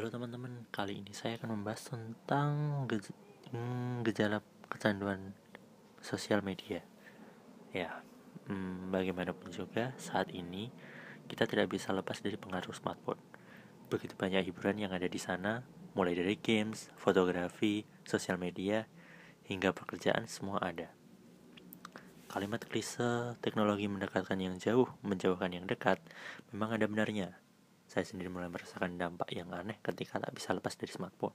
Halo teman-teman, kali ini saya akan membahas tentang gej hmm, gejala kecanduan sosial media. Ya, hmm, bagaimanapun juga saat ini kita tidak bisa lepas dari pengaruh smartphone. Begitu banyak hiburan yang ada di sana, mulai dari games, fotografi, sosial media, hingga pekerjaan semua ada. Kalimat klise teknologi mendekatkan yang jauh, menjauhkan yang dekat, memang ada benarnya saya sendiri mulai merasakan dampak yang aneh ketika tak bisa lepas dari smartphone.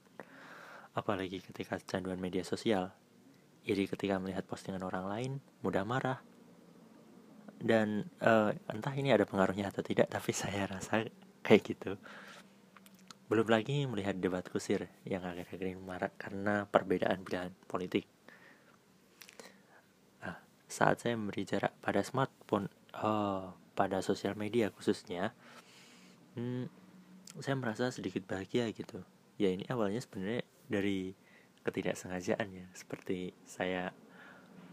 Apalagi ketika kecanduan media sosial. Jadi ketika melihat postingan orang lain, mudah marah. Dan uh, entah ini ada pengaruhnya atau tidak, tapi saya rasa kayak gitu. Belum lagi melihat debat kusir yang akhir-akhir ini marah karena perbedaan pilihan politik. Nah, saat saya memberi jarak pada smartphone, oh, pada sosial media khususnya, hmm, saya merasa sedikit bahagia gitu. Ya ini awalnya sebenarnya dari ketidaksengajaan ya. Seperti saya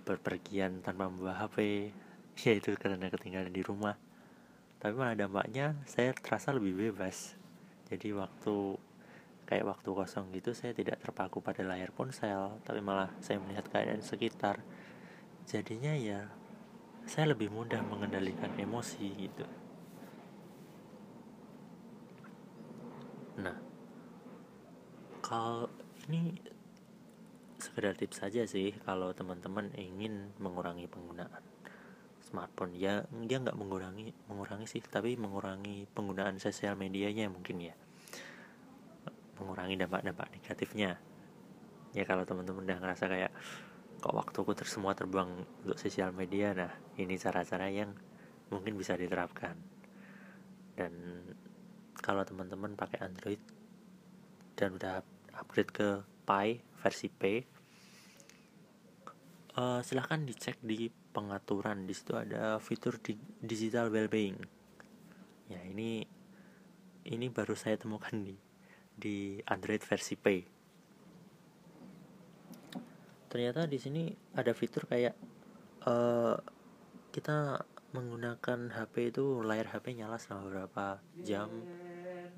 berpergian tanpa membawa HP yaitu karena ketinggalan di rumah. Tapi malah dampaknya saya terasa lebih bebas. Jadi waktu kayak waktu kosong gitu saya tidak terpaku pada layar ponsel tapi malah saya melihat keadaan sekitar. Jadinya ya saya lebih mudah mengendalikan emosi gitu Nah, kalau ini sekedar tips saja sih kalau teman-teman ingin mengurangi penggunaan smartphone. Ya dia nggak mengurangi mengurangi sih tapi mengurangi penggunaan sosial medianya mungkin ya. Mengurangi dampak-dampak negatifnya. Ya kalau teman-teman udah ngerasa kayak kok waktuku tersemua terbang untuk sosial media? Nah ini cara-cara yang mungkin bisa diterapkan. Dan kalau teman-teman pakai Android dan udah upgrade ke Pi versi P uh, silahkan dicek di pengaturan. Di situ ada fitur di digital wellbeing. Ya ini ini baru saya temukan di di Android versi P. Ternyata di sini ada fitur kayak uh, kita menggunakan HP itu layar HP nyala selama beberapa jam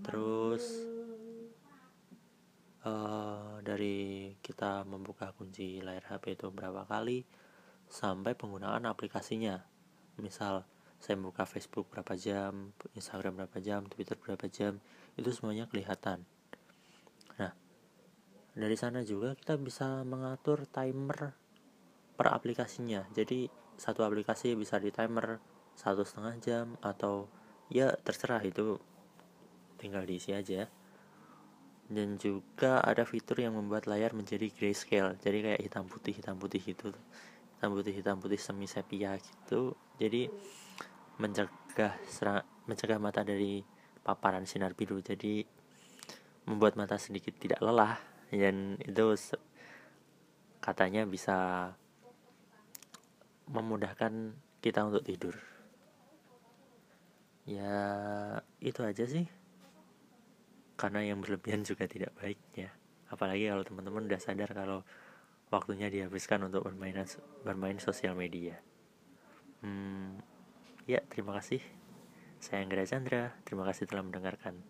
terus uh, dari kita membuka kunci layar HP itu berapa kali sampai penggunaan aplikasinya misal saya membuka Facebook berapa jam, Instagram berapa jam, Twitter berapa jam, itu semuanya kelihatan. Nah, dari sana juga kita bisa mengatur timer per aplikasinya. Jadi satu aplikasi bisa di timer satu setengah jam atau ya terserah itu tinggal diisi aja. Dan juga ada fitur yang membuat layar menjadi grayscale jadi kayak hitam putih hitam putih gitu. Hitam putih hitam putih semi sepia gitu. Jadi mencegah serang, mencegah mata dari paparan sinar biru. Jadi membuat mata sedikit tidak lelah. Dan itu katanya bisa memudahkan kita untuk tidur. Ya itu aja sih. Karena yang berlebihan juga tidak baik ya. Apalagi kalau teman-teman udah sadar kalau waktunya dihabiskan untuk bermain bermain sosial media. Hmm, ya terima kasih. Saya Anggra Chandra. Terima kasih telah mendengarkan